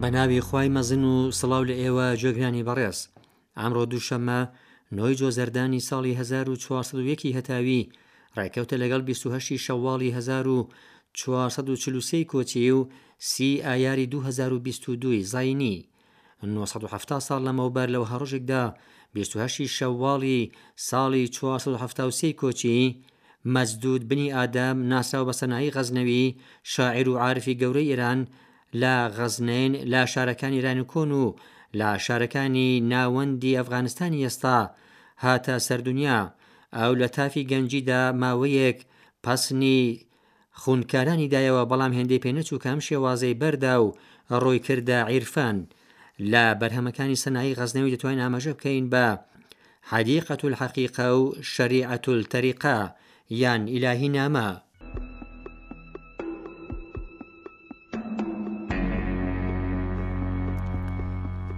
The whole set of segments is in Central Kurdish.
بە ناوی خی مەزن و سڵاو لە ئێوە جێگرانی بەڕێز ئامڕۆ دووشەممە نۆی جۆزەردانی ساڵی 1940 هەتاوی ڕێککەوتە لەگەڵ 28 شەواڵی 1940 کۆچی و سی ئایاری 2022 زینی نۆ سەد و حەفتا ساڵ لەمەوبەر لە وهڕۆژێکدا بیست و هەشتی شەوواڵی ساڵی چوار سەد و حەفتا و سێی کۆچی، مەجدوود بنی ئادەم ناسراو بە سەنایی غەزنەوی، شاعیر و عارفی گەورەی ئێران، لە غەزنەین لە شارەکانی ئێرانی کۆن و لە شارەکانی ناوەندی ئەفغانستانی ئێستا، هاتە سەر دنیا. ئەو لە تافی گەنجیدا ماوەیەک پەسنی خوونکارانی دایەوە بەڵام هێندەی پێ نەچوو کە ئەم شێوازەی بەردا و ڕووی کردە عیرفان. لە بەرهەمەکانی سەنایی غەزنەوی دەتوانین ئاماژە بکەین بە، حدیقە الحقیقە و شریعە الطریقە، یان، ئیلاهی نامە،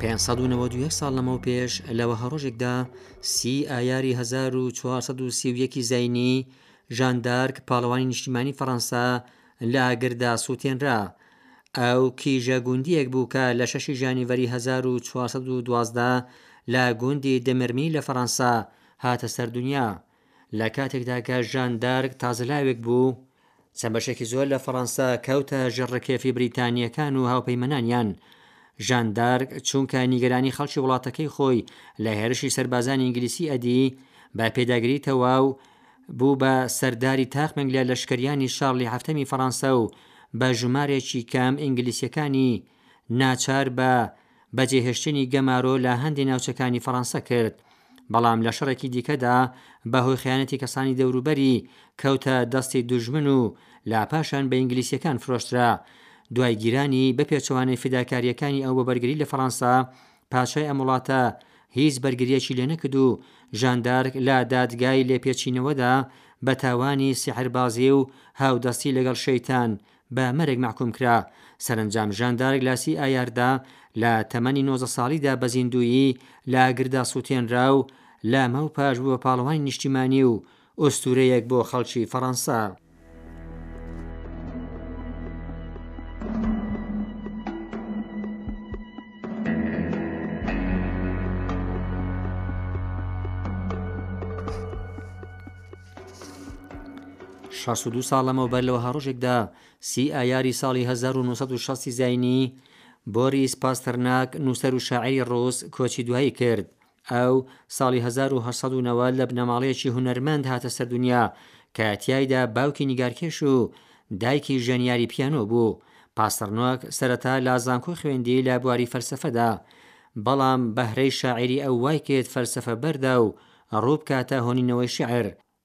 پێنج سەد و نەوەد و یەک ساڵ لەمەوپێش لە وەها ڕۆژێکدا، سی ی ئایاری هەزار و چوار سەد و سی و یەکی زەینی، ژان دارک پاڵەوانی نیشتیمانی فەڕەنسا لە ئاگردا سووتێنرا. ئەو کیژە گوندییەک بوو کە لە شەشی ژانیڤەری هەزار و چوار سەد و دوازدە لە گوندی دمرمی لە فەڕەنسا هاتە سەر دونیا. لە کاتێکدا کە ژان دارک تازە لاوێک بوو، چەند بەشێکی زۆر لە فەڕەنسا کەوتە ژێر ڕکێفی بریتانییەکان و هاوپەیمەنانیان. ژان دارک چونکە نیگەرانی خەڵکی وڵاتەکەی خۆی لە هێرشی سەربازانی ئینگلیسی ئەدی، بە پێداگری تەواو بوو بە سەرداری تاقمێک لە لەشکریانی شارلی هەفتەمی فەڕانسە و بە ژومارێکی کەم ئینگلیسیەکانی ناچار بە بە جێ هێشتنی گەمارۆ لە هەندێ ناوچەکانی فەڕانسە کرد بەڵام لە شەڕێکی دیکەدا بە هۆی خیانەتی کەسانی دەوروبەری کەوتە دەستی دوژمن و لا پاشان بە ئینگلیسیەکان فرۆشترا دوای گیرانی بە پێچەوانەی فیداکاریەکانی ئەو بۆ بەرگری لە فەڕانسە پاشای ئەم وڵاتە هیچ بەرگریەکی لێ نەکرد و ژان دارک لە دادگای لێپێچینەوەدا بە تاوانی سیحربازی و هاودەستی لەگەڵ شەیتان بە مەرگ مەحکوم کرا، سەرەنجام ژان دارک لە سی ئایاردا لە تەمەنی نۆزدە ساڵیدا بە زیندوویی لە ئاگردا سوتێنرا و لە ئەمەو پاش بووە پاڵەوانی نیشتیمانی و ئوستورەیەک بۆ خەڵکی فەڕەنسا. شەست و دوو ساڵ لەمەوبەر لە وەها ڕۆژێکدا سی ئایاری ساڵی 1960 زینی بۆریس پاستەرناک نووسەر و شاعری ڕۆس کۆچی دوایی کرد ئەو ساڵی هەزار و هەشت سەد و نەوەد لە بنەماڵەیەکی هونەرمەند هاتە سەر دونیا، کە تیایدا باوکی نیگارکێش و دایکی ژەنیاری پیانۆ بوو. پاسترنۆک سەرەتا لە زانکۆ خوێندی لە بواری فەلسەفەدا، بەڵام بەهرەی شاعیری ئەو وایکرد فەلسەفە بەردا و ڕووبکاتە هۆنینەوەی شیعر.